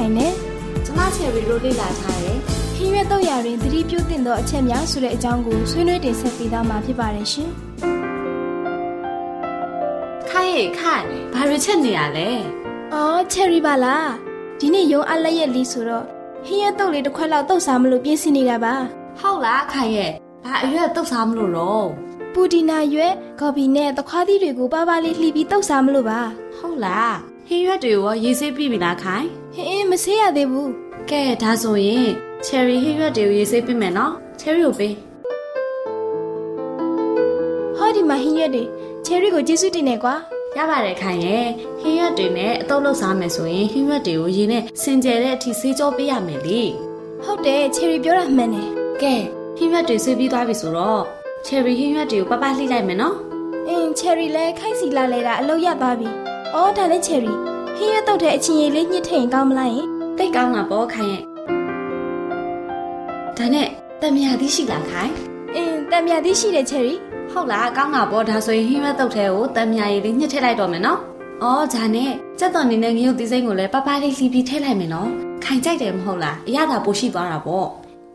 ခိုင်နေကျမချယ်ရီတို့လေ့လာထားတယ်ခင်းရွက်တော့ရရင်သတိပြုသင့်သောအချက်များဆိုတဲ့အကြောင်းကိုဆွေးနွေးတင်ဆက်ပေးသွားမှာဖြစ်ပါတယ်ရှင်ခိုင်ခိုင်ဘာရချက်နေရလဲအော်ချယ်ရီပါလားဒီနေ့ရုံအလက်ရက်လီဆိုတော့ဟင်းရက်တုတ်လေးတစ်ခွက်လောက်တုတ်စားမလို့ပြင်ဆင်နေတာပါဟုတ်လားခိုင်ရဲ့ဘာအရွက်တုတ်စားမလို့တော့ပူဒီနာရွက်ကော်ဖီနဲ့သခွားသီးတွေကိုပါပါလေးလှီပြီးတုတ်စားမလို့ပါဟုတ်လားဟင်းရွက်တွေရောရေးဆေးပြီးပြီလားခိုင် ဟင်းမဆေးရသေးဘူးကဲဒါဆိုရင်ချယ်ရီဟင်းရွက်တွေကိုရေးဆေးပြီးမယ်နော်ချယ်ရီကိုပေးဟောဒီမှာဟင်းရွက်တွေချယ်ရီကိုကျေးဇူးတင်နေကွာရပါတယ်ခိုင်ရဲ့ဟင်းရွက်တွေနဲ့အတုပ်လုပ်စားမယ်ဆိုရင်ဟင်းရွက်တွေကိုရေနဲ့စင်ကြယ်တဲ့အထိဆေးကြောပေးရမယ်လေဟုတ်တယ်ချယ်ရီပြောတာမှန်တယ်ကဲဟင်းရွက်တွေဆွေးပြီးသွားပြီဆိုတော့ချယ်ရီဟင်းရွက်တွေကိုပပလှိလိုက်မယ်နော်အင်းချယ်ရီလည်းခိုက်စီလာလဲတာအလုပ်ရသွားပြီအော်ဒါနဲ့ချယ်ရီ ဟင်းရွက်တုတ်တဲ့အချင်းရည်လေးညှစ်ထည့်ရင်ကောင်းမလားယင်တိတ်ကောင်းတာပေါ့ခိုင်ရဲ့ဒါနဲ့တံမြာသီးရှိလားခိုင်အင်းတံမြာသီးရှိတယ်ချယ်ရီဟုတ်လားကောင်းတာပေါ့ဒါဆိုရင်ဟင်းရွက်တုတ်ထဲကိုတံမြာရည်လေးညှစ်ထည့်လိုက်တော့မယ်နော်အော်ဂျာနဲ့စက်တော်နေနဲ့ငရုတ်သီးစိမ့်ကိုလည်းပပလေးလှီးပြီးထည့်လိုက်မယ်နော်ခိုင်ကြိုက်တယ်မဟုတ်လားအရသာပိုရှိသွားတာပေါ့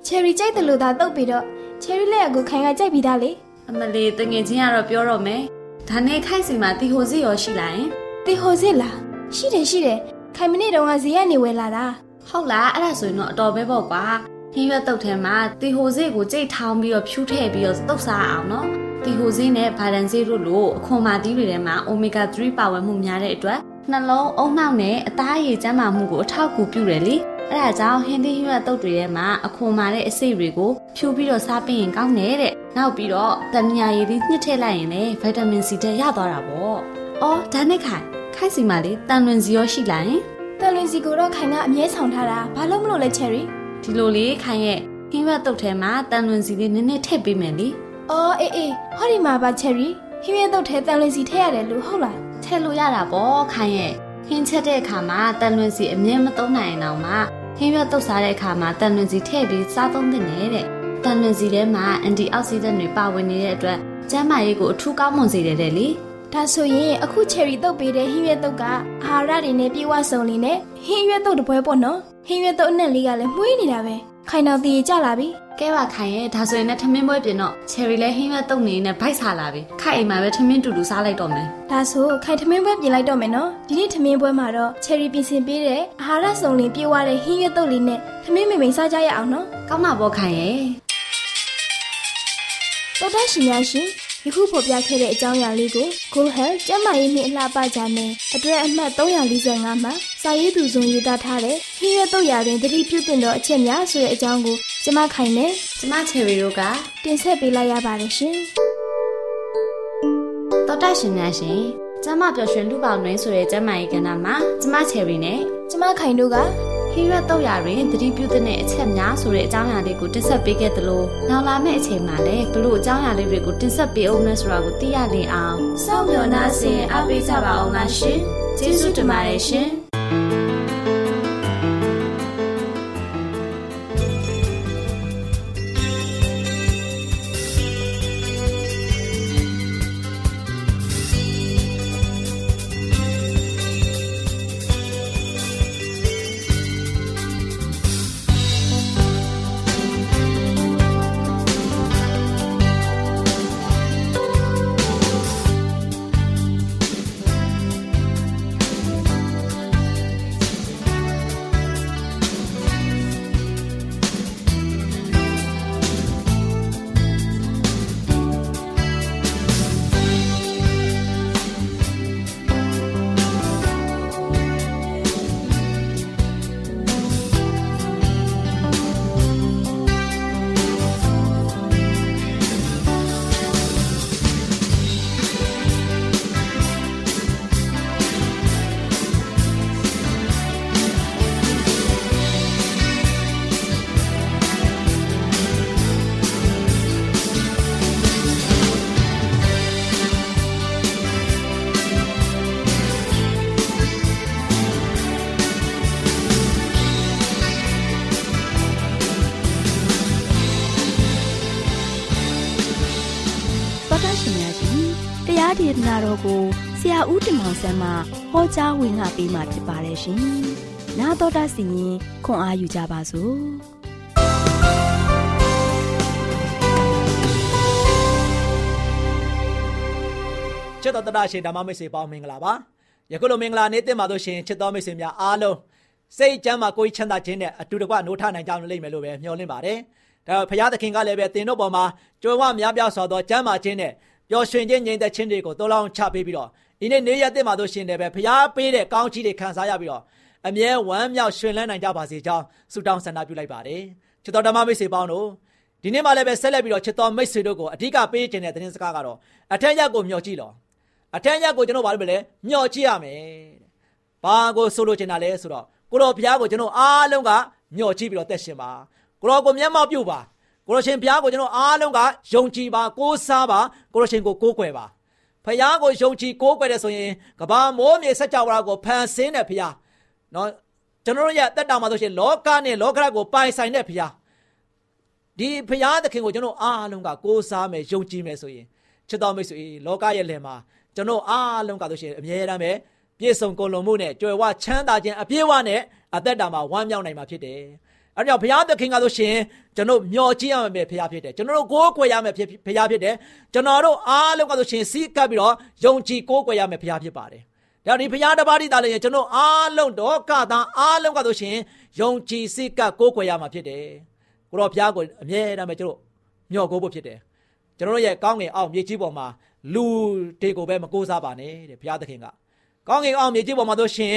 ချယ်ရီကြိုက်တယ်လို့သာတုတ်ပြီးတော့ချယ်ရီလက်အကူခိုင်ကကြိုက်ပြီးသားလေအမလီတငယ်ချင်းကတော့ပြောတော့မယ်ဒါနဲ့ခိုင်စီမှာတီဟိုစစ်ရောရှိလာရင်တီဟိုစစ်လား ရှိတယ်ရှိတယ်ခိုင်မနေ့တုန်းကဈေးကနေဝယ်လာတာဟုတ်လားအဲ့ဒါဆိုရင်တော့အတော်ပဲပေါ့ကွာဟင်းရွက်တုတ်ထဲမှာတီဟိုစစ်ကိုကြိတ်ထောင်းပြီးတော့ဖြူးထည့်ပြီးတော့တုတ်စားအောင်နော်တီဟိုစစ်နဲ့ဗာဒန်စစ်တို့လိုအခွန်မာသီးတွေထဲမှာအိုမီဂါ3ပါဝင်မှုများတဲ့အတွက်နှလုံးအုံနောက်နဲ့အသားရည်ကျန်းမာမှုကိုအထောက်အကူပြုတယ်လေအဲဒါကြောင့်ဟင်းသီးဟင်းရွက်တုပ်တွေထဲမှာအခွန်မာတဲ့အစိတ်တွေကိုဖြူပြီးတော့စားပင်ရင်ကောင်းတယ်တဲ့နောက်ပြီးတော့တမယာရည်သီးညှစ်ထည့်လိုက်ရင်လည်းဗီတာမင်စီတွေရသွားတာပေါ့အော်ဒါနဲ့ခိုင် ခိုင်စီမလေးတန်လွင်စီရောရှိလာရင်တန်လွင်စီကိုတော့ခိုင်ကအမြဲဆောင်ထားတာဘာလို့မလို့လဲချယ်ရီဒီလိုလေးခိုင်ရဲ့ဟင်းရွက်တုပ်ထဲမှာတန်လွင်စီလေးနည်းနည်းထည့်ပေးမယ်လေအော်အေးအေးဟောဒီမှာပါချယ်ရီဟင်းရွက်တုပ်ထဲတန်လွင်စီထည့်ရတယ်လို့ဟုတ်လားထည့်လို့ရတာပေါ့ခိုင်ရဲ့ဟင်းချက်တဲ့အခါမှာတန်လွင်စီအမြဲမသုံးနိုင်အောင်တော့မှဟင်းရွက်တုပ်စားတဲ့အခါမှာတန်လွင်စီထည့်ပြီးစားသုံးသင့်တယ်တဲ့တန်လွင်စီထဲမှာအန်တီအောက်ဆီဒန့်တွေပါဝင်နေတဲ့အတွက်ကျန်းမာရေးကိုအထူးကောင်းမွန်စေတယ်တဲ့လေ ဒါဆိုရင်အခုချယ်ရီတုတ်ပေးတဲ့ဟင်းရွက်တုတ်ကအာဟာရတွေနဲ့ပြည့်ဝစုံလင်နဲ့ဟင်းရွက်တုတ်တစ်ပွဲပေါ့နော်ဟင်းရွက်တုတ်အနက်လေးကလည်းမှုေးနေတာပဲခိုင်တော်တည်ကြလာပြီကဲပါခိုင်ရဲ့ဒါဆိုရင်လည်းထမင်းပွဲပြင်တော့ချယ်ရီလည်းဟင်းရွက်တုတ်နေနဲ့ဗိုက်စားလာပြီခိုင်အိမ်မှာပဲထမင်းတူတူစားလိုက်တော့မယ်ဒါဆိုခိုင်ထမင်းပွဲပြင်လိုက်တော့မယ်နော်ဒီနေ့ထမင်းပွဲမှာတော့ချယ်ရီပြင်ဆင်ပေးတဲ့အာဟာရစုံလင်ပြည့်ဝတဲ့ဟင်းရွက်တုတ်လေးနဲ့ထမင်းမိမိန်စားကြရအောင်နော်ကောင်းပါပေါ့ခိုင်ရဲ့တော်တရှင်များရှင် ယခုဖော်ပြခဲ့တဲ့အကြောင်းအရာလေးကို Go Health ကျန်းမာရေးနှင့်အလှပကြမယ်အတွက်အမှတ်345မှာစာရေးသူဇုံရေးသားထားတဲ့ဟင်းရွက်တုတ်ရာတွင်တတိပြုတင်သောအချက်များဆိုတဲ့အကြောင်းကိုကျမခိုင်နဲ့ကျမချယ်ရီတို့ကတင်ဆက်ပေးလိုက်ရပါတယ်ရှင်တော်တရှင်များရှင်ကျမပျော်ရွှင်လူပေါင်းတွင်ဆိုတဲ့ကျမရဲ့ကဏ္ဍမှာကျမချယ်ရီနဲ့ကျမခိုင်တို့က ဟင်းရွက်တုတ်ရာတွင်သတိပြုတဲ့အချက်များဆိုတဲ့အကြောင်းအရာလေးကိုတင်ဆက်ပေးခဲ့သလိုနောက်လာမယ့်အချိန်မှာလည်းဘလို့အကြောင်းအရာလေးတွေကိုတင်ဆက်ပေးအောင်လဲဆိုတာကိုသိရလင်အောင်စောင့်မျှော်နှားဆင်အားပေးကြပါအောင်လားရှင်ကျေးဇူးတင်ပါတယ်ရှင် ရားဒေသနာတော်ကိုဆရာဦးတင်မောင်ဆန်းမှဟောကြားဝင်ငါပေးมาဖြစ်ပါတယ်ရှင်။나တော်တာစီရင်ခွန်အားယူကြပါစို့။ ချစ်တော်တရရှင်ဓမ္မမိတ်ဆွေပေါင်းမင်္ဂလာပါယခုလိုမင်္ဂလာနေ့တင်ပါလို့ရှင်ချစ်တော်မိတ်ဆွေများအားလုံးစိတ်ချမ်းသာကိုယ်ချမ်းသာခြင်းနဲ့အတူတကွနိုးထနိုင်ကြလိမ့်မယ်လို့ပဲမျှော်လင့်ပါတယ်ဒါဘုရားသခင်ကလည်းပဲတင်တို့ပေါ်မှာကြွယ်ဝများပြားစွာသောချမ်းသာခြင်းနဲ့ ပျော်ရွှင်ခြင်းငြိမ်သက်ခြင်းတွေကိုတိုးလောင်းချပေးပြီးတော့ဒီနေ့နေ့ရက်တင်ပါလို့ရှင်လည်းပဲဘုရားပေးတဲ့ကောင်းချီးတွေခံစားရပြီးတော့အမြဲဝမ်းမြောက်ရွှင်လန်းနိုင်ကြပါစေကြောင်းဆုတောင်းဆန္ဒပြုလိုက်ပါတယ်ချစ်တော်ဓမ္မမိတ်ဆွေပေါင်းတို့ဒီနေ့မှလည်းပဲဆက်လက်ပြီးတော့ချစ်တော်မိတ်ဆွေတို့ကိုအဓိကပေးခြင်းတဲ့သတင်းစကားကတော့အထက်ရက်ကိုမျှော်ကြည့်တော့အထက်ရက်ကိုကျွန်တော်ဘာလို့မလဲမျှော်ကြည့်ရမယ်တဲ့။ဘာကိုဆိုလိုချင်တာလဲဆိုတော့ကိုတော်ဘုရားကိုကျွန်တော်အားလုံးကမျှော်ကြည့်ပြီးတော့တက်ရှင်ပါ။ကိုတော်ကိုမျက်မှောက်ပြုပါ။ ကိုတော်ရှင်ဘုရားကိုကျွန်တော်အားလုံးကယုံကြည်ပါကိုးစားပါကိုတော်ရှင်ကိုကိုးကွယ်ပါ။ဘုရားကိုယုံကြည်ကိုးကွယ်တဲ့ဆိုရင်ကဘာမိုးမြေစัจ java ကိုဖန်ဆင်းတဲ့ဘုရားနော်ကျွန်တော်တို့ရဲ့တက်တာမှာဆိုရှင်လောကနဲ့လောကရကိုပိုင်ဆိုင်တဲ့ဘုရားဒီဘုရားသခင်ကိုကျွန်တော်အားလုံးကကိုးစားမယ်ယုံကြည်မယ်ဆိုရင်ချစ်တော်မိတ်ဆွေလောကရဲ့လယ်မှာကျွန်တော်အားလုံးကဆိုရှင်အမြဲတမ်းပဲပြည့်စုံကုန်လုံးမှုနဲ့ကြွယ်ဝချမ်းသာခြင်းအပြည့်အဝနဲ့အသက်တာမှာဝမ်းမြောက်နိုင်မှာဖြစ်တယ်။ အဲဒါကြောင့်ဘုရားသခင်ကဆိုရှင်ကျွန်တော်မျှော်ကြည့်ရမယ်ဘုရားဖြစ်တယ်။ကျွန်တော်တို့ကိုးကွယ်ရမယ်ဘုရားဖြစ်တယ်။ကျွန်တော်တို့အားလုံးကဆိုရှင်စီးကပ်ပြီးတော့ယုံကြည်ကိုးကွယ်ရမယ်ဘုရားဖြစ်ပါတယ်။ဒါဒီဘုရားတပါးတိသားလည်းကျွန်တော်အားလုံးတော့ကသာအားလုံးကဆိုရှင်ယုံကြည်စိတ်ကပ်ကိုးကွယ်ရမှာဖြစ်တယ်။ကိုတော့ဘုရားကိုအမြဲတမ်းပဲကျွန်တော်မျှော်ကိုးဖို့ဖြစ်တယ်။ကျွန်တော်တို့ရဲ့ကောင်းငင်အောင်မြေကြီးပေါ်မှာလူတွေကိုပဲမကိုးစားပါနဲ့တဲ့ဘုရားသခင်ကကောင်းငင်အောင်မြေကြီးပေါ်မှာဆိုရှင်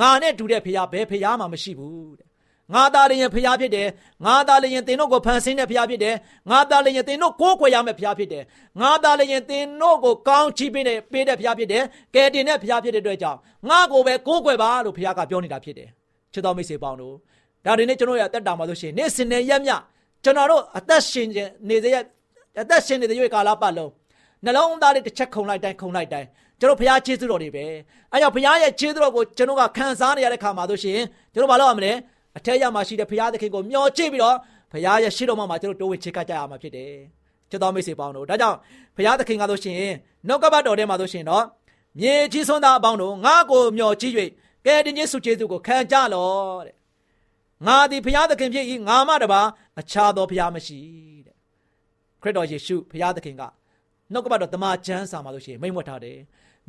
ငါနဲ့တူတဲ့ဘုရားဘယ်ဘုရားမှမရှိဘူးတဲ့ ငါသားလည်းရင်ဘုရားဖြစ်တယ်ငါသားလည်းရင်သင်တို့ကိုဖန်ဆင်းတဲ့ဘုရားဖြစ်တယ်ငါသားလည်းရင်သင်တို့ကိုးကွယ်ရမယ့်ဘုရားဖြစ်တယ်ငါသားလည်းရင်သင်တို့ကိုကောင်းချီးပေးတဲ့ပေးတဲ့ဘုရားဖြစ်တယ်ကယ်တင်တဲ့ဘုရားဖြစ်တဲ့အတွက်ကြောင့်ငါကိုပဲကိုးကွယ်ပါလို့ဘုရားကပြောနေတာဖြစ်တယ်ချစ်တော်မိတ်ဆွေပေါင်းတို့ဒါတွေနဲ့ကျွန်တော်ရအသက်တာမှာဆိုရှင်နေ့စဉ်နဲ့ရက်မြကျွန်တော်တို့အသက်ရှင်နေစေရအသက်ရှင်နေတဲ့ရွေးကာလပတ်လုံးနှလုံးသားလေးတစ်ချက်ခုံလိုက်တိုင်းခုံလိုက်တိုင်းကျွန်တော်ဘုရားကျေးဇူးတော်တွေပဲအဲကြောင့်ဘုရားရဲ့ကျေးဇူးတော်ကိုကျွန်တော်ကခံစားနေရတဲ့ခါမှာဆိုရှင်ကျွန်တော်ဘာလုပ်ရမလဲ အထက်ရမှာရှိတဲ့ဘုရားသခင်ကိုမျှော်ကြည့်ပြီးတော့ဘုရားရဲ့ရှေ့တော်မှာကျွန်တော်တိုးဝင်ချစ်ကကြရမှာဖြစ်တယ်ချစ်တော်မိတ်ဆွေပေါင်းတို့ဒါကြောင့်ဘုရားသခင်ကဆိုရှင်နှုတ်ကပတ်တော်ထဲမှာဆိုရှင်တော့မြေကြီးစွန်းသားအပေါင်းတို့ငါ့ကိုမျှော်ကြည့်၍ကဲတင်ချင်းစုကျေးဇူးကိုခံကြလောတဲ့ငါသည်ဘုရားသခင်ဖြစ်၏ငါမှတပါအခြားသောဘုရားမရှိတဲ့ခရစ်တော်ယေရှုဘုရားသခင်ကနှုတ်ကပတ်တော်တမန်ကျမ်းစာမှာဆိုရှင်မိန့်မွတ်ထားတယ်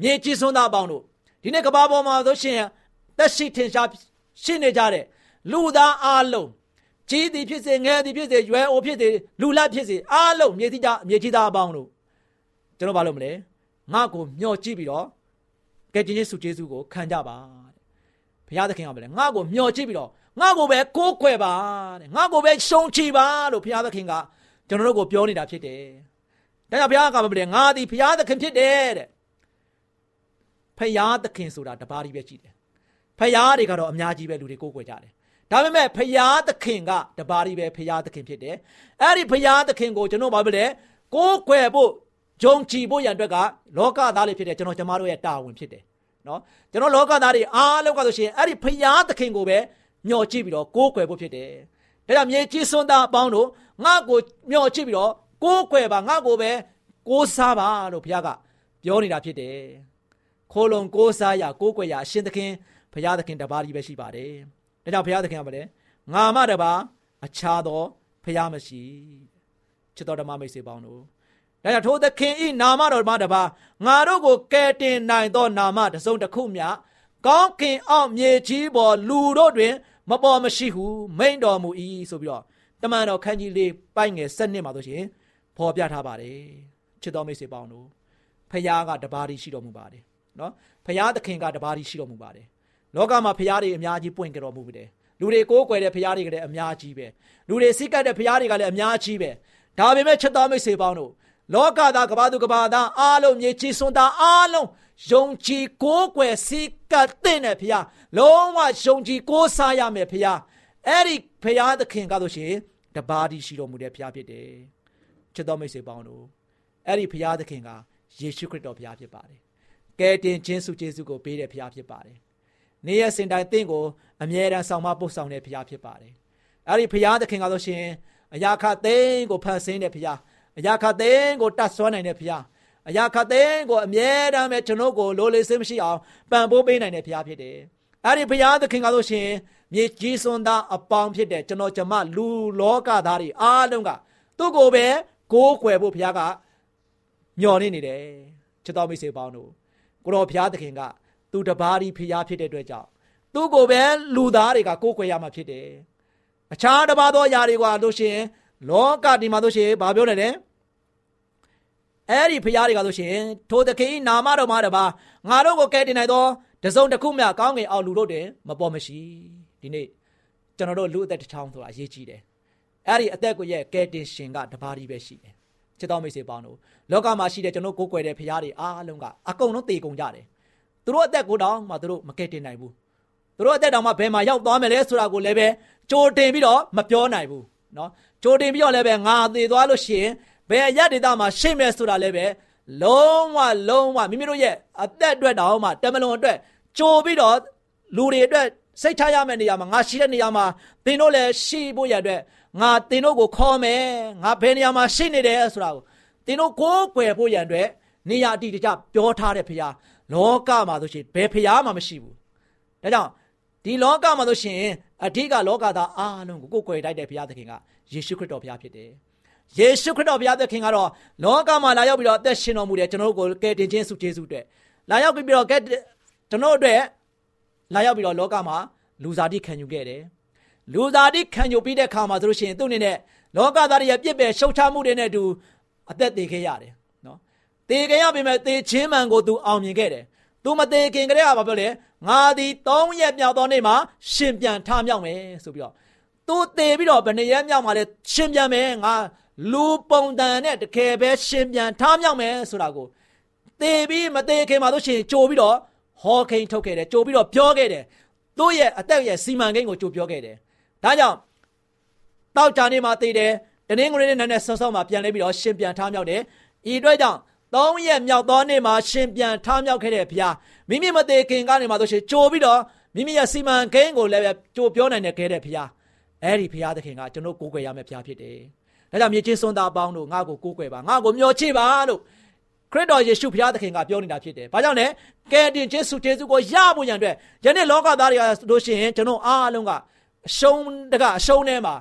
မြေကြီးစွန်းသားအပေါင်းတို့ဒီနေ့ကဘာပေါ်မှာဆိုရှင်သက်ရှိထင်ရှားရှိနေကြတဲ့ လူသားအလုံးကြီးသည်ဖြစ်စေငယ်သည်ဖြစ်စေရွယ်အိုဖြစ်စေလူလတ်ဖြစ်စေအားလုံးမြေကြီးသားမြေကြီးသားအပေါင်းတို့ကျွန်တော်ဘာလုပ်မလဲငါ့ကိုမျှော်ကြည့်ပြီးတော့ကဲတင်ယေရှုကျေးဇူးကိုခံကြပါတဲ့ဘုရားသခင်ကပြောတယ်ငါ့ကိုမျှော်ကြည့်ပြီးတော့ငါ့ကိုပဲကိုးကွယ်ပါတဲ့ငါ့ကိုပဲရှုံချပါလို့ဘုရားသခင်ကကျွန်တော်တို့ကိုပြောနေတာဖြစ်တယ်ဒါကြောင့်ဘုရားကပြောတယ်ငါသည်ဘုရားသခင်ဖြစ်တယ်တဲ့ဖယားသခင်ဆိုတာတပါးကြီးပဲရှိတယ်ဖယားတွေကတော့အများကြီးပဲလူတွေကိုးကွယ်ကြတယ် ဒါပေမဲ့ဖယားသခင်ကတပါးကြီးပဲဖယားသခင်ဖြစ်တယ်အဲ့ဒီဖယားသခင်ကိုကျွန်တော်ဘာဖြစ်လဲကိုးကွယ်ဖို့ဂျုံချီဖို့ရန်အတွက်ကလောကသားလေးဖြစ်တယ်ကျွန်တော်ကျမတို့ရဲ့တာဝန်ဖြစ်တယ်နော်ကျွန်တော်လောကသားတွေအားလုံးကဆိုရှင်အဲ့ဒီဖယားသခင်ကိုပဲမျှော်ကြည့်ပြီးတော့ကိုးကွယ်ဖို့ဖြစ်တယ်ဒါကြောင့်မြေကြီးစွန်းသားအပေါင်းတို့ငါ့ကိုမျှော်ကြည့်ပြီးတော့ကိုးကွယ်ပါငါ့ကိုပဲကိုးစားပါလို့ဘုရားကပြောနေတာဖြစ်တယ်ခိုးလုံကိုးစားရကိုးကွယ်ရအရှင်သခင်ဘုရားသခင်တပါးကြီးပဲရှိပါတယ် ဒါကြောင့်ဘုရားသခင်ကလည်းငါမတပါအခြားသောဘုရားမရှိချစ်တော်ဓမ္မမိတ်ဆွေပေါင်းတို့ဒါကြောင့်ထိုသခင်ဤနာမတော်မှာတပါငါတို့ကိုကယ်တင်နိုင်သောနာမတစ်စုံတစ်ခုမျှကောင်းခင်အောင်မြေကြီးပေါ်လူတို့တွင် မပေါ်မရှိဟုမိန်တော်မူ၏ဆိုပြီးတော့တမန်တော်ခန်းကြီးလေးပိုက်ငယ်7နှစ်မှာဆိုရှင်ဖော်ပြထားပါတယ်ချစ်တော်မိတ်ဆွေပေါင်းတို့ဖခင်ကတပါးတည်းရှိတော်မူပါတယ်နော်ဖခင်သခင်ကတပါးတည်းရှိတော်မူပါတယ် လောကမှာဖခင်တွေအများကြီးပွင့်ကြတော်မူပြီတယ်လူတွေကိုးကွယ်တဲ့ဖခင်တွေကလည်းအများကြီးပဲလူတွေစိတ်ကပ်တဲ့ဖခင်တွေကလည်းအများကြီးပဲဒါပေမဲ့ချစ်တော်မိတ်ဆွေပေါင်းတို့လောကသားကဘာသူကဘာသားအားလုံးမြေကြီးစွန်းသားအားလုံးယုံကြည်ကိုးကွယ်စိတ်ကပ်တဲ့ဖခင်လုံးဝယုံကြည်ကိုးစားရမယ်ဖခင်အဲ့ဒီဖခင်သခင်ကဆိုရှင်တပါးတည်းရှိတော်မူတဲ့ဖခင်ဖြစ်တယ်ချစ်တော်မိတ်ဆွေပေါင်းတို့အဲ့ဒီဖခင်သခင်ကယေရှုခရစ်တော်ဖခင်ဖြစ်ပါတယ်ကယ်တင်ခြင်းစုကျေးဇူးကိုပေးတဲ့ဖခင်ဖြစ်ပါတယ် နေ့ရက်စင်တိုင်းတင့်ကိုအမြဲတမ်းဆောင်မပို့ဆောင်တဲ့ဖခင်ဖြစ်ပါတယ်အဲ့ဒီဖခင်သခင်ကဆိုရှင်အရာခသိန်းကိုဖန်ဆင်းတဲ့ဖခင်အရာခသိန်းကိုတတ်ဆွမ်းနိုင်တဲ့ဖခင်အရာခသိန်းကိုအမြဲတမ်းပဲကျွန်တော်ကိုလိုလေစင်းမရှိအောင်ပံ့ပိုးပေးနိုင်တဲ့ဖခင်ဖြစ်တယ်အဲ့ဒီဖခင်သခင်ကဆိုရှင်မြေကြီးစွန်းသားအပေါင်းဖြစ်တဲ့ကျွန်တော်ကျမလူလောကသားတွေအားလုံးကသူ့ကိုပဲကိုးကွယ်ဖို့ဖခင်ကညှော်နေနေတယ်ချစ်တော်မိတ်ဆွေပေါင်းတို့ကိုတော်ဖခင်သခင်က သူတပါးဒီဖျားဖြစ်တဲ့အတွက်ကြောင့်သူ့ကိုပဲလူသားတွေကကိုးကွယ်ရမှာဖြစ်တယ်။အခြားတစ်ပါးသောຢာတွေကလို့ရှိရင်လောကဒီမှာလို့ရှိရင်ဘာပြောနေလဲ။အဲ့ဒီဖျားတွေကလို့ရှိရင်ထိုသခင်နာမတော်မှာတပါးငါတို့ကိုကယ်တင်နိုင်သောတစုံတစ်ခုမျှကောင်းငင်အောင်လူတို့တင်မပေါ်မရှိဒီနေ့ကျွန်တော်တို့လူအသက်တစ်ချောင်းဆိုတာအရေးကြီးတယ်။အဲ့ဒီအသက်ကိုရဲ့ကယ်တင်ရှင်ကတပါးဒီပဲရှိတယ်။ချစ်တော်မိတ်ဆွေပေါင်းတို့လောကမှာရှိတဲ့ကျွန်တော်ကိုးကွယ်တဲ့ဖျားတွေအားလုံးကအကုန်လုံးတည်ကုန်ကြတယ်။ သူတို့အသက်ကိုတောင်မှသူတို့မကယ်တင်နိုင်ဘူးသူတို့အသက်တောင်မှဘယ်မှာရောက်သွားမယ်လဲဆိုတာကိုလည်းပဲကြိုတင်ပြီးတော့မပြောနိုင်ဘူးနော်ကြိုတင်ပြီးတော့လည်းပဲငါသေသွားလို့ရှိရင်ဘယ်ရဒေတာမှာရှိမယ်ဆိုတာလည်းပဲလုံးဝလုံးဝမိမိတို့ရဲ့အသက်အတွက်တောင်မှတမလွန်အတွက်ကြိုပြီးတော့လူတွေအတွက်စိတ်ထားရမယ့်နေရာမှာငါရှိတဲ့နေရာမှာသင်တို့လည်းရှိဖို့ရတဲ့ငါသင်တို့ကိုခေါ်မယ်ငါဘယ်နေရာမှာရှိနေတယ်ဆိုတာကိုသင်တို့ကိုယ်ွယ်ဖို့ရတဲ့ နေရာအတိအကျပြောထားတဲ့ဖခင်လောကမှာဆိုရှင်ဘယ်ဖျားမှမရှိဘူးဒါကြောင့်ဒီလောကမှာဆိုရှင်အဓိကလောကသားအားလုံးကိုကိုယ်ကိုယ်တိုက်တဲ့ဘုရားသခင်ကယေရှုခရစ်တော်ဘုရားဖြစ်တယ်ယေရှုခရစ်တော်ဘုရားသခင်ကတော့လောကမှာလာရောက်ပြီးတော့အသက်ရှင်တော်မူတယ်ကျွန်တော်တို့ကိုကယ်တင်ခြင်းဆုကျေးဇူးအတွက်လာရောက်ပြီးတော့ကယ်ကျွန်တော်တို့အတွက်လာရောက်ပြီးတော့လောကမှာလူစားတိခံယူခဲ့တယ်လူစားတိခံယူပြီးတဲ့အခါမှာဆိုလို့ရှိရင်သူ့အနေနဲ့လောကသားတွေရဲ့ပြစ်ပယ်ရှုတ်ချမှုတွေနဲ့အတူအသက်တည်ခဲ့ရတယ် တေခင်ရပေမဲ့တေချင်းမှန်ကိုသူအောင်မြင်ခဲ့တယ်။ तू မတေခင်ကလေးကဘာပြောလဲ။ငါသည်၃ရက်မြောက်သောနေ့မှာရှင်ပြန်ထမြောက်မယ်ဆိုပြီးတော့ तू တေပြီးတော့ဘယ်နှစ်ရက်မြောက်မှာလဲရှင်ပြန်မယ်ငါလူပုံတန်နဲ့တကယ်ပဲရှင်ပြန်ထမြောက်မယ်ဆိုတာကိုတေပြီးမတေခင်မှာတို့ရှင်ကြိုပြီးတော့ဟောခိန်ထုတ်ခဲ့တယ်ကြိုပြီးတော့ပြောခဲ့တယ်။သူ့ရဲ့အသက်ရဲ့စီမံကိန်းကိုကြိုပြောခဲ့တယ်။ဒါကြောင့်တောက်ကြနေမှာတေတယ်တနင်္ဂနွေနေ့နဲ့ဆော့ဆော့မှာပြန်လဲပြီးတော့ရှင်ပြန်ထမြောက်တယ်။ဤအတွက်ကြောင့် သုံးရက်မြောက်သောနေ့မှာရှင်ပြန်ထမြောက်ခဲ့တဲ့ဘုရားမိမိမသေးခင်ကနေမှဆိုရှင်ကြိုပြီးတော့မိမိရဲ့စီမံကိန်းကိုလည်းကြိုပြောနိုင်တဲ့ခဲ့တဲ့ဘုရားအဲ့ဒီဘုရားသခင်ကကျွန်တော်ကိုးကွယ်ရမယ့်ဘုရားဖြစ်တယ်ဒါကြောင့်မြေချင်းစွန်းသားအပေါင်းတို့ငါ့ကိုကိုးကွယ်ပါငါ့ကိုမျှော်ချပါလို့ခရစ်တော်ယေရှုဘုရားသခင်ကပြောနေတာဖြစ်တယ်။ဘာကြောင့်လဲ။ကယ်တင်ခြင်းစုကျေးဇူးကိုရဖို့ရန်အတွက်ယနေ့လောကသားတွေကလို့ရှိရင်ကျွန်တော်အားလုံးကအရှုံးတကအရှုံးထဲမှာ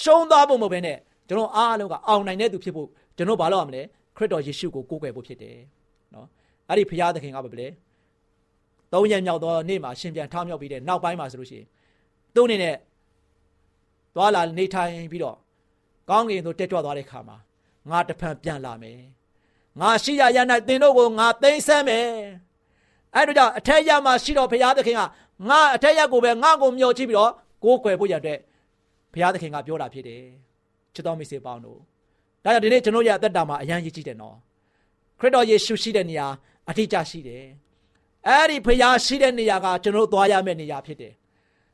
ရှုံးသွားဖို့မဟုတ်ဘဲနဲ့ကျွန်တော်အားလုံးကအောင်နိုင်တဲ့သူဖြစ်ဖို့ကျွန်တော်ဘာလုပ်ရမလဲ ခရစ်တော်ယေရှုကိုကိုးကွယ်ဖို့ဖြစ်တယ်။နော်။အဲ့ဒီဘုရားသခင်ကဘာလဲ။သုံးရက်မြောက်သောနေ့မှာရှင်ပြန်ထောင်းမြောက်ပြီးတဲ့နောက်ပိုင်းမှာဆိုလို့ရှိရင်သူ့အနေနဲ့သွားလာနေထိုင်ပြီးတော့ကောင်းကင်သို့တက်ကြွသွားတဲ့ခါမှာငါတဖန်ပြန်လာမယ်ငါရှိရရ၌သင်တို့ကိုငါသိမ်းဆမ်းမယ်အဲ့တို့ကြောင့်အထက်ရမှာရှိတော်ဘုရားသခင်ကငါအထက်ရကိုပဲငါကိုမျှော်ကြည့်ပြီးတော့ကိုးကွယ်ဖို့ရတဲ့ဘုရားသခင်ကပြောတာဖြစ်တယ်ချစ်တော်မိတ်ဆွေပေါင်းတို့ ဒါကြောင့်ဒီနေ့ကျွန်တော်ရဲ့အသက်တာမှာအရန်ရည်ကြည့်တယ်နော်ခရစ်တော်ယေရှုရှိတဲ့နေရာအထီးကျရှိတယ်အဲ့ဒီဘုရားရှိတဲ့နေရာကကျွန်တော်သွားရမယ့်နေရာဖြစ်တယ်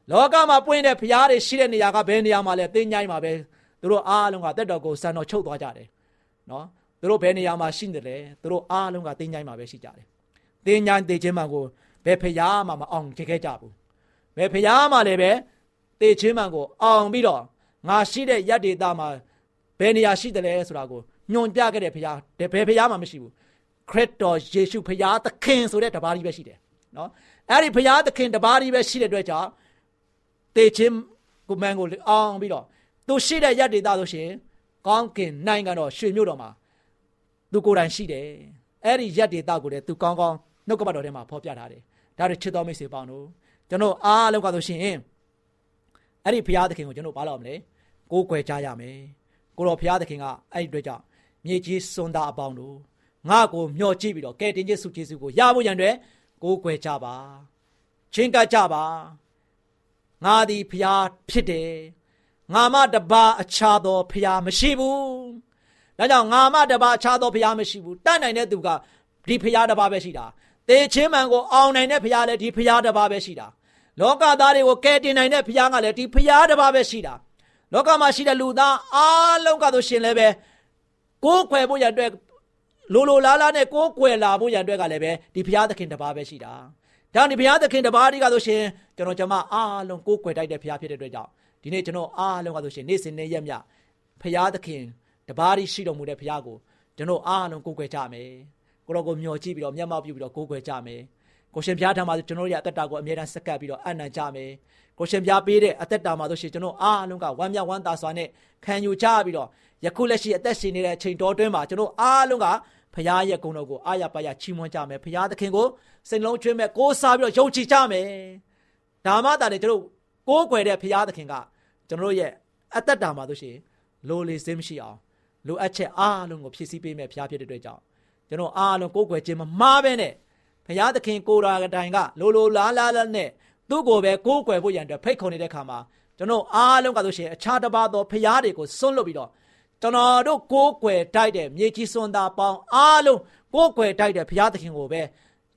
လောကမှာပွင့်တဲ့ဘုရားတွေရှိတဲ့နေရာကဘယ်နေရာမှာလဲတင်းញိုင်းမှာပဲသူတို့အားလုံးကတက်တော်ကိုစံတော်ချုပ်သွားကြတယ်နော်သူတို့ဘယ်နေရာမှာရှိနေတယ်သူတို့အားလုံးကတင်းញိုင်းမှာပဲရှိကြတယ်တင်းញိုင်းတေခြင်းမှကိုဘယ်ဖျားမှမအောင်ကြခဲ့ကြဘူးဘယ်ဖျားမှလည်းပဲတေခြင်းမှကိုအောင်ပြီးတော့ငါရှိတဲ့ရက်ဒေတာမှာ ဘယ်နေရာရှိတယ်လဲဆိုတာကိုညွန်ပြခဲ့တဲ့ဖျားဘယ်ဖျားမှမရှိဘူးခရစ်တော်ယေရှုဖျားသခင်ဆိုတဲ့တပါးကြီးပဲရှိတယ်နော်အဲ့ဒီဖျားသခင်တပါးကြီးပဲရှိတဲ့အတွက်ကြောင့်တေခြင်းကိုမန်ကိုအောင်ပြီးတော့သူရှိတဲ့ရက်ဒေတာဆိုရှင်ကောင်းကင်နိုင်ငံတော်ရွှေမြို့တော်မှာသူကိုယ်တိုင်ရှိတယ်အဲ့ဒီရက်ဒေတာကိုလည်းသူကောင်းကောင်းနှုတ်ကပတ်တော်ထဲမှာဖော်ပြထားတယ်ဒါတွေချစ်တော်မိတ်ဆွေပေါင်းတို့ကျွန်တော်အားလုံးကဆိုရှင်အဲ့ဒီဘုရားသခင်ကိုကျွန်တော်ဘာလို့မလဲကိုးကွယ်ကြရမယ် ကိုတော်ဘုရားသခင်ကအဲ့ဒီအတွက်ကြောင့်မြေကြီးစွန်သားအပေါင်းတို့ငါ့ကိုမျှော်ကြည့်ပြီးတော့ကဲတင်ခြင်းစုကျေးဇူးကိုရဖို့ရန်အတွက်ကိုးကွယ်ကြပါချင်းကပ်ကြပါငါသည်ဘုရားဖြစ်တယ်ငါမတပါအခြားသောဘုရားမရှိဘူးဒါကြောင့်ငါမတပါအခြားသောဘုရားမရှိဘူးတတ်နိုင်တဲ့သူကဒီဘုရားတပါပဲရှိတာတေချင်းမှန်ကိုအောင်နိုင်တဲ့ဘုရားလည်းဒီဘုရားတပါပဲရှိတာလောကသားတွေကိုကယ်တင်နိုင်တဲ့ဘုရားကလည်းဒီဘုရားတပါပဲရှိတာ လောကမှာရှိတဲ့လူသားအားလုံးကဆိုရှင်လည်းပဲကိုးကွယ်ဖို့ရတဲ့လိုလိုလားလားနဲ့ကိုးကွယ်လာဖို့ရတဲ့ကလည်းပဲဒီဘုရားသခင်တပါပဲရှိတာဒါဒီဘုရားသခင်တပါးဒီကဆိုရှင်ကျွန်တော်ကျမအားလုံးကိုးကွယ်တိုက်တဲ့ဘုရားဖြစ်တဲ့အတွက်ကြောင့်ဒီနေ့ကျွန်တော်အားလုံးကဆိုရှင်နေ့စဉ်နေ့ရက်မြဘုရားသခင်တပါးဒီရှိတော်မူတဲ့ဘုရားကိုကျွန်တော်အားလုံးကိုးကွယ်ကြမယ်ကိုတော်ကိုမျှော်ကြည့်ပြီးတော့မျက်မှောက်ပြုပြီးတော့ကိုးကွယ်ကြမယ်ကိုရှင်ဘုရားထံမှာကျွန်တော်ရဲ့အသက်တာကိုအမြဲတမ်းစက္ကပ်ပြီးတော့အနံ့ကြမယ် ကိုရှင်ဘုရားပေးတဲ့အသက်တာမှာဆိုရှင်ကျွန်တော်အားလုံးကဝမ်းမြောက်ဝမ်းသာစွာနဲ့ခံယူကြပြီးတော့ယခုလက်ရှိအသက်ရှင်နေတဲ့အချိန်တော်တွင်းမှာကျွန်တော်အားလုံးကဘုရားရဲ့ဂုဏ်တော်ကိုအားရပါရချီးမွမ်းကြမယ်ဘုရားသခင်ကိုစိတ်လုံးကျွေးမဲ့ကိုးစားပြီးတော့ယုံကြည်ကြမယ်ဒါမှသာလေကျွန်တော်ကိုးကွယ်တဲ့ဘုရားသခင်ကကျွန်တော်ရဲ့အသက်တာမှာဆိုရှင်လိုလေစင်းမရှိအောင်လိုအပ်ချက်အားလုံးကိုဖြည့်ဆည်းပေးမယ်ဘုရားဖြစ်တဲ့အတွက်ကြောင့်ကျွန်တော်အားလုံးကိုးကွယ်ခြင်းမမှားပဲနဲ့ဘုရားသခင်ကိုယ်တော်တိုင်ကလိုလိုလားလားလားနဲ့ သူ့ကိုပဲကိုးကွယ်ဖို့ရန်အတွက်ဖိတ်ခေါ်နေတဲ့ခါမှာကျွန်တော်အားလုံးကဆိုရှင်အခြားတစ်ပါးသောဘုရားတွေကိုစွန့်လွတ်ပြီးတော့ကျွန်တော်တို့ကိုးကွယ်တိုက်တဲ့မြေကြီးစွန်သားပေါင်းအားလုံးကိုးကွယ်တိုက်တဲ့ဘုရားသခင်ကိုပဲ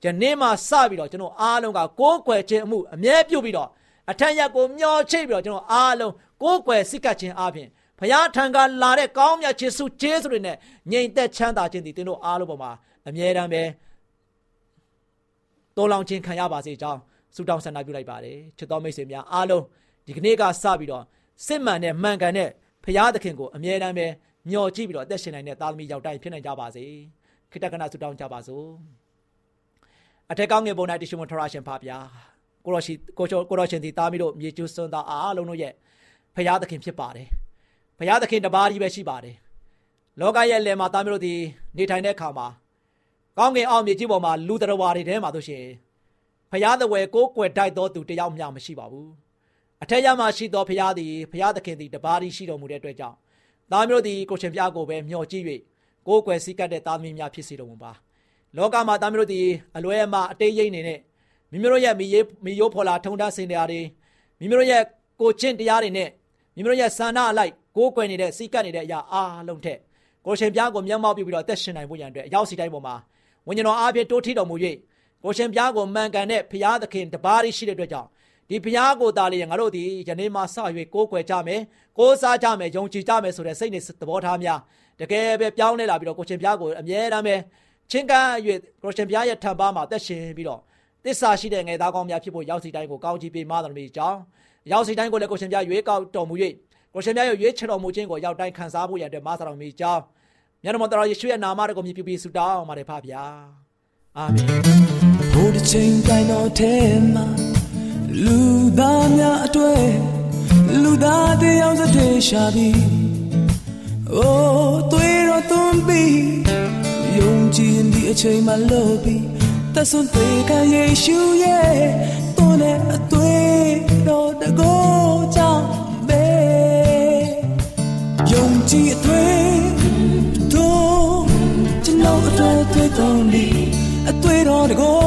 ယနေ့မှစပြီးတော့ကျွန်တော်အားလုံးကကိုးကွယ်ခြင်းအမှုအမြဲပြုပြီးတော့အထက်ရက်ကိုမျောချိတ်ပြီးတော့ကျွန်တော်အားလုံးကိုးကွယ်စိတ်ကပ်ခြင်းအပြင်ဘုရားထံကလာတဲ့ကောင်းမြတ်ခြင်းစုကျေးဇူးတွေနဲ့ငြိမ်သက်ချမ်းသာခြင်းဒီသင်တို့အားလုံးပေါ်မှာအမြဲတမ်းပဲတော်လောင်ခြင်းခံရပါစေကြောင်း ဆုတောင်းဆန္ဒပြုလိုက်ပါတယ်ချစ်တော်မိတ်ဆွေများအားလုံးဒီကနေ့ကစပြီးတော့စစ်မှန်တဲ့မှန်ကန်တဲ့ဘုရားသခင်ကိုအမြဲတမ်းပဲမျှော်ကြည့်ပြီးတော့အသက်ရှင်နိုင်တဲ့သားသမီးယောက်ျားဖြစ်နိုင်ကြပါစေခိတ္တကနာဆုတောင်းကြပါစို့အထက်ကောင်းငယ်ပုံ၌တရှိမထရရှင်ပါဗျာကိုရောရှိကိုချိုကိုရောရှင်ဒီသားမီးတို့မြေကျူးစွန်းသားအားလုံးတို့ရဲ့ဖရာသခင်ဖြစ်ပါတယ်ဖရာသခင်တပါးကြီးပဲရှိပါတယ်လောကရဲ့လယ်မှာသားမီးတို့ဒီနေထိုင်တဲ့အခါမှာကောင်းကင်အောင်မြေကြီးပေါ်မှာလူတော်ဝါတွေထဲမှာဆိုရှင် ဖရာသဝယ်ကိုကွယ်တိုက်တော်သူတယောက်မျှမရှိပါဘူးအထက်ရမှာရှိတော်ဖရာသည်ဖရာသခင်သည်တပါးကြီးရှိတော်မူတဲ့အတွက်ကြောင့်သားမျိုးသည်ကိုရှင်ပြကိုပဲမျှော်ကြည့်၍ကိုယ်ကွယ်စည်းကပ်တဲ့သားသမီးများဖြစ်စေတော်မူပါလောကမှာသားမျိုးသည်အလွဲအမအတိတ်ရိပ်နေနဲ့မိမိတို့ရဲ့မိရေးမိယိုးဖော်လာထုံတန်းစင်တရားတွေမိမိတို့ရဲ့ကိုချင်းတရားတွေနဲ့မိမိတို့ရဲ့ဆန္ဒအလိုက်ကိုယ်ကွယ်နေတဲ့စည်းကပ်နေတဲ့အရာအားလုံးထက်ကိုရှင်ပြကိုမျက်မှောက်ပြုပြီးတော့အသက်ရှင်နိုင်ဖို့ရန်အတွက်အရောက်စီတိုင်းပေါ်မှာဝိညာဉ်တော်အားဖြင့်တိုးထီတော်မူ၍ ကိုရှင်ပြကိုမှန်ကန်တဲ့ဘုရားသခင်တပါးရှိတဲ့အတွက်ကြောင့်ဒီဘုရားကိုတားလျင်ငါတို့ဒီယနေ့မှစ၍ကိုးကွယ်ကြမယ်ကိုးစားကြမယ်ယုံကြည်ကြမယ်ဆိုတဲ့စိတ်နဲ့သဘောထားများတကယ်ပဲပြောင်းလဲလာပြီးတော့ကိုရှင်ဘုရားကိုအမြဲတမ်းပဲချင်းကပ်၍ကိုရှင်ဘုရားရဲ့ထံပါမှာသက်ရှင်ပြီးတော့တစ္ဆာရှိတဲ့ငယ်သားကောင်းများဖြစ်ဖို့ရောက်စီတိုင်းကိုကောင်းချီးပေးမတော်မူကြောင်းရောက်စီတိုင်းကိုလည်းကိုရှင်ဘုရားရွေးကောက်တော်မူ၍ကိုရှင်မြတ်ရဲ့ရွေးချယ်တော်မူခြင်းကိုရောက်တိုင်းခံစားဖို့ရတဲ့မဆာတော်မီကြောင်းမြတ်တော်ယေရှုရဲ့နာမတော်ကိုမြည်ပြဆုတောင်းပါတယ်ဖဗျာ အာမင်ဘုရားချင်းတိုင်းတော်ထဲမှာလူသားများအတွေ့လူသားတယောက်စတဲ့ရှာပြီးအိုးသွေးတော်သွန်ပြီးယုံကြည်ဒီအချိန်မှလို့ပြီးသဆွန်သေးကယေရှုရဲ့သွန်တဲ့အသွေးတော်တကောကြောင့်ပဲယုံကြည်အသွေးတို့ကျွန်တော်အတွက်သွေးတော်နေအသွေး တော်တကော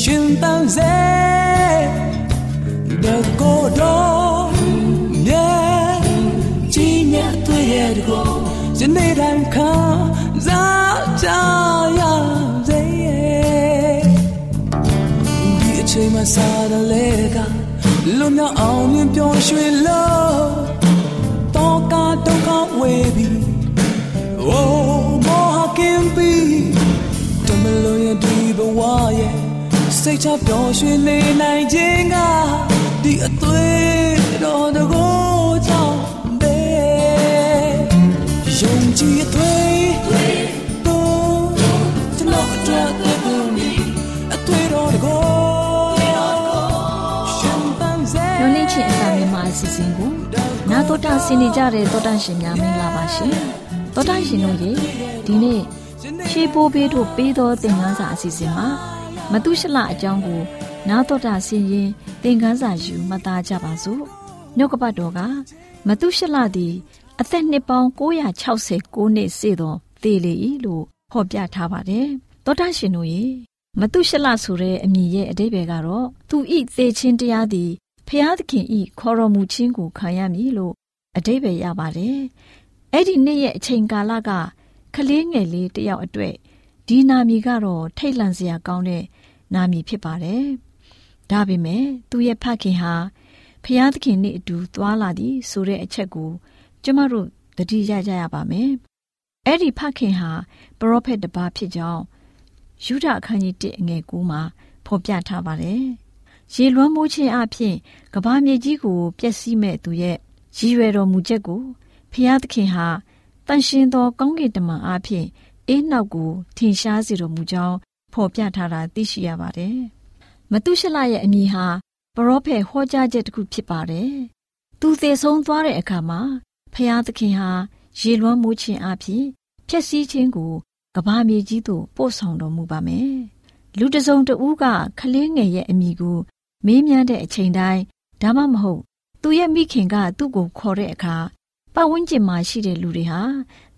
ရှင်တန်စေတကောတော်မြတ်ကြီးမြတ်သွေးရဲ့တကောယနေ့တိုင်းခါစားကြရစေဒီအချိန်မှာစားတယ်လေကလွန်မြောက်အောင်မြင်ပျော်ရွှင်လို့တော့ကာဒုက္ခဝေ စိတ်ချပျော်ရွှင်နေနိုင်ခြင်းကဒီအသွေးတော်တကိုကြောင့်ပဲယုံကြည်အသွေးတော်ကျွန်တော်အတွက်တဲ့ဘုံအသွေးတော်တကိုရှင်ပန်းစေညနေချင်းအစာမြန်မာအစီအစဉ်ကိုနာတော်တာဆင်နေကြတဲ့တောတန့်ရှင်များမင်္ဂလာပါရှင်တောတန့်ရှင်တို့ရေဒီနေ့ရှေးပိုးပေးတို့ပေးသောသင်ခန်းစာအစီအစဉ်မှာ မတုရှလအကြောင်းကို နာတော်တာဆင်ရင်သင်ခန်းစာယူမှတ်သားကြပါစို့နှုတ်ကပတ်တော်ကမတုရှလသည်အသက်နှစ်ပေါင်း969နှစ်စေသောသေလေ၏လို့ဟောပြထားပါတယ်တောတန့်ရှင်တို့ရေမတုရှလဆိုတဲ့အမည်ရဲ့အဓိပ္ပာယ်ကတော့သူဤသေခြင်းတရားသည်ဖျားသခင်ဤခေါ်တော်မူခြင်းကိုခံရမည်လို့အဓိပ္ပာယ်ရပါတယ်။အဲ့ဒီနေ့ရဲ့အချိန်ကာလကကလေးငယ်လေးတယောက်အတွက် ဒီနာမည်ကတော့ထိတ်လန့်စရာကောင်းတဲ့နာမည်ဖြစ်ပါတယ်။ဒါပေမဲ့သူ့ရဲ့ဖခင်ဟာဖျားသခင်နဲ့အတူသွားလာသည်ဆိုတဲ့အချက်ကိုကျမတို့သတိရကြရပါမယ်။အဲ့ဒီဖခင်ဟာပရောဖက်တစ်ပါးဖြစ်ကြောင်းယူဒအခန်းကြီး1အငယ်9မှာဖော်ပြထားပါတယ်။ရေလွှမ်းမိုးခြင်းအပြင်ကဘာမြေကြီးကိုပျက်စီးမဲ့သူရဲ့ရည်ရွယ်တော်မူချက်ကိုဖျားသခင်ဟာတန်ရှင်သောကောင်းကင်တမန်အပြင် အေးနောက်ကိုထင်ရှားစေတော်မူကြောင်းဖော်ပြထားတာသိရှိရပါတယ်။မတုရှလရဲ့အမည်ဟာပရောဖက်ဟောကြားချက်တစ်ခုဖြစ်ပါတယ်။သူသေဆုံးသွားတဲ့အခါမှာဖျားသခင်ဟာရေလွှမ်းမိုးခြင်းအပြင်ဖျက်ဆီးခြင်းကိုကဘာမြေကြီးသို့ပို့ဆောင်တော်မူပါမယ်။လူတစုံတဦးကခလင်းငယ်ရဲ့အမိကိုမေးမြန်းတဲ့အချိန်တိုင်းဒါမှမဟုတ်သူရဲ့မိခင်ကသူ့ကိုခေါ်တဲ့အခါ ပတ်ဝန်းကျင်မှာရှိတဲ့လူတွေဟာ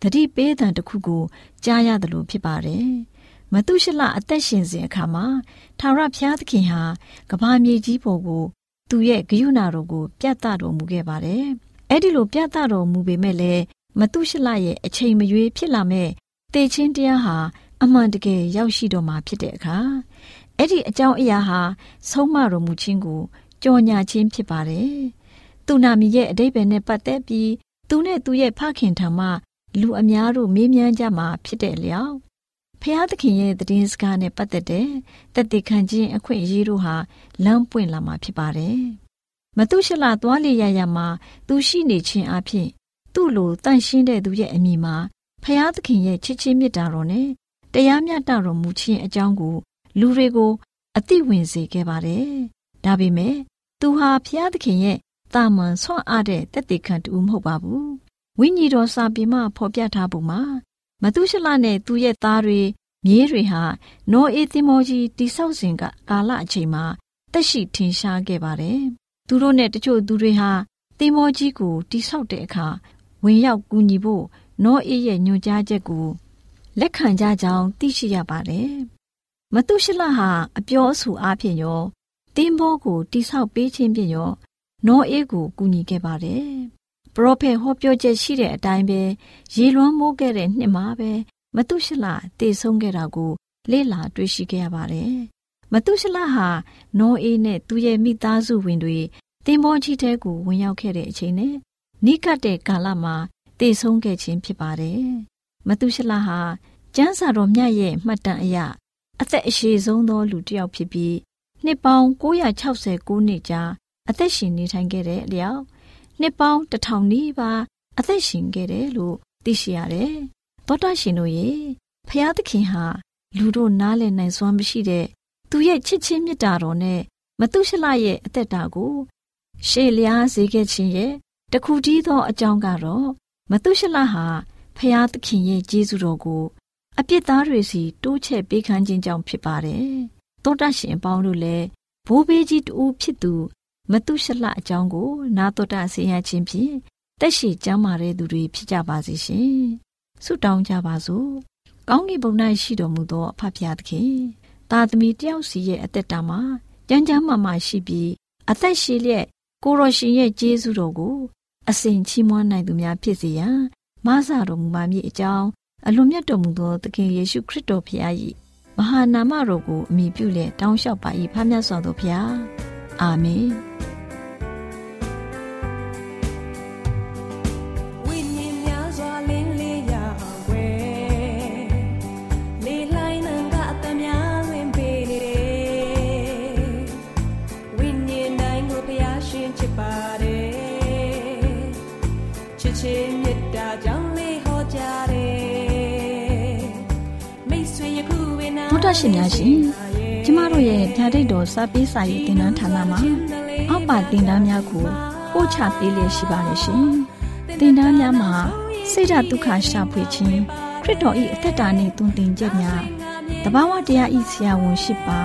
သတိပေးသံတစ်ခုကိုကြားရတယ်လို့ဖြစ်ပါတယ်။မတုရှလအသက်ရှင်စဉ်အခါမှာထာဝရဘုရားသခင်ဟာကဘာမြေကြီးပေါ်ကို သူရဲ့ဂရုဏာတော်ကို ပြသတော်မူခဲ့ပါတယ်။အဲ့ဒီလိုပြသတော်မူပေမဲ့လည်းမတုရှလရဲ့အချိန်မရွေးဖြစ်လာမဲ့တေချင်းတရားဟာအမှန်တကယ်ရောက်ရှိတော်မှာဖြစ်တဲ့အခါအဲ့ဒီအကြောင်းအရာဟာဆုံးမတော်မူခြင်းကိုကြော်ညာခြင်းဖြစ်ပါတယ်။သူနာမီရဲ့အတိတ်ပဲနဲ့ပတ်သက်ပြီး သူနဲ့သူရဲ့ဖခင်ထံမှလူအများတို့မေးမြန်းကြမှာဖြစ်တဲ့လျောက်ဖျားသခင်ရဲ့တည်င်းစကားနဲ့ပတ်သက်တဲ့တက်တည်ခံခြင်းအခွင့်အရေးတို့ဟာလမ်းပွင့်လာမှာဖြစ်ပါတယ်။မတုရှလသွားလေရရမှာသူရှိနေခြင်းအပြင်သူ့လိုတန့်ရှင်းတဲ့သူရဲ့အမိမှာဖျားသခင်ရဲ့ချစ်ချင်းမေတ္တာတော်နဲ့တရားမျှတတော်မူခြင်းအကြောင်းကို လူတွေကို အသိဝင်စေခဲ့ပါတယ်။ဒါပေမဲ့သူဟာဖျားသခင်ရဲ့ တာမန်ဆွမ်းအားတဲ့တက်တည်ခံတူမဟုတ်ပါဘူး။ဝိညာဉ်တော်စာပေမှာဖော်ပြထားပုံမှာမတုရှလနဲ့သူ့ရဲ့သားတွေမြေးတွေဟာနောအေသင်မောကြီးတိဆောက်စဉ်ကကာလအချိန်မှာတက်ရှိထင်ရှားခဲ့ပါတယ်။သူတို့နဲ့တချို့သူတွေဟာသင်မောကြီးကိုတိဆောက်တဲ့အခါဝင်ရောက်ကူညီဖို့နောအေရဲ့ညွှန်ကြားချက်ကိုလက်ခံကြကြောင်းသိရှိရပါတယ်။မတုရှလဟာအပြောအဆိုအားဖြင့်ရောတင်းဘောကိုတိဆောက်ပေးခြင်းဖြင့်ရော နောအေးကိုကူညီခဲ့ပါတယ်။ပရောဖက်ဟောပြောချက်ရှိတဲ့အတိုင်းပဲရေလွှမ်းမိုးခဲ့တဲ့နှစ်မှာပဲမတုရှလတည်ဆုံးခဲ့တာကို လေ့လာတွေ့ရှိခဲ့ရပါတယ်။မတုရှလဟာနောအေးနဲ့သူ့ရဲ့မိသားစုဝင်တွေတင်မောကြီးတဲကိုဝင်ရောက်ခဲ့တဲ့အချိန်နဲ့နိကတ်တဲ့ကာလမှာတည်ဆုံးခဲ့ခြင်းဖြစ်ပါတယ်။မတုရှလဟာကျမ်းစာတော်မြတ်ရဲ့မှတ်တမ်းအရအသက်အရှည်ဆုံးသောလူတစ်ယောက်ဖြစ်ပြီးနှစ်ပေါင်း969နှစ်ကြာ အသက်ရှင်နေထိုင်ခဲ့တဲ့အလျောက်နှစ်ပေါင်းတစ်ထောင်နီးပါးအသက်ရှင်ခဲ့တယ်လို့သိရှိရတယ်။သောတာရှင်တို့ရေဖျားသခင်ဟာလူတို့နားလည်နိုင်စွမ်းမရှိတဲ့သူရဲ့ချစ်ချင်းမေတ္တာတော်နဲ့မတုရှလရဲ့အသက်တာကိုရှေ့လျားစေခဲ့ခြင်းရဲ့တခုတည်းသောအကြောင်းကတော့မတုရှလဟာဖျားသခင်ရဲ့ကျေးဇူးတော်ကိုအပြစ်သားတွေစီတိုးချဲ့ပေးခန်းခြင်းကြောင့်ဖြစ်ပါတယ်။သောတာရှင်အပေါင်းတို့လည်းဘိုးဘေးကြီးတူဖြစ်သူ မတုရှလအကြောင်းကို နာတော်တာဆင်ရခြင်းဖြင့်တက်ရှိကျမ်းမာတဲ့သူတွေဖြစ်ကြပါစေရှင်။ဆုတောင်းကြပါစို့။ကောင်းကင်ဘုံ၌ရှိတော်မူသောအဖဖျားသခင်တာသမီတယောက်စီရဲ့အသက်တာမှာကြမ်းကြမ်းမာမာရှိပြီးအသက်ရှိလျက်ကိုရရှင်ရဲ့ကျေးဇူးတော်ကို အစဉ်ချီးမွမ်းနိုင်သူများဖြစ်စေရန်မဆာတော်မူပါမည်အကြောင်းအလွန်မြတ်တော်မူသောသခင်ယေရှုခရစ်တော်ဖခင်၏မဟာနာမတော်ကိုအမိပြုလက်တောင်းလျှောက်ပါ၏ဖခင်မြတ်စွာသောဖခင် အာမင်တရှင်များရှင် ကျမတို့ရဲ့ဓာတ်ရိတ်တော်စာပေးစာရေးတင်နန်းဌာနမှာအောက်ပါတင်ဒားများကိုပို့ချပေးလျက်ရှိပါတယ်ရှင်တင်ဒားများမှာဆိဒ္ဓဒုက္ခရှာဖွေခြင်းခရစ်တော်၏အသက်တာနှင့်တုန်တင်ချက်များတဘာဝတရားဤဆရာဝန်ရှိပါ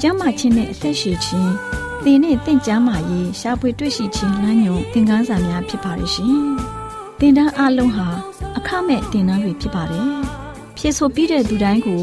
ကျမ်းမာခြင်းနဲ့အသက်ရှိခြင်းသင်နဲ့တင့်ကြမာရေးရှားပွေတွေ့ရှိခြင်းလမ်းညွန်သင်ခန်းစာများဖြစ်ပါရဲ့ရှင်။တင်ဒန်းအလုံးဟာအခမဲ့တင်ဒန်းတွေဖြစ်ပါတယ်။ဖြစ်ဆိုပြီးတဲ့သူတိုင်းကို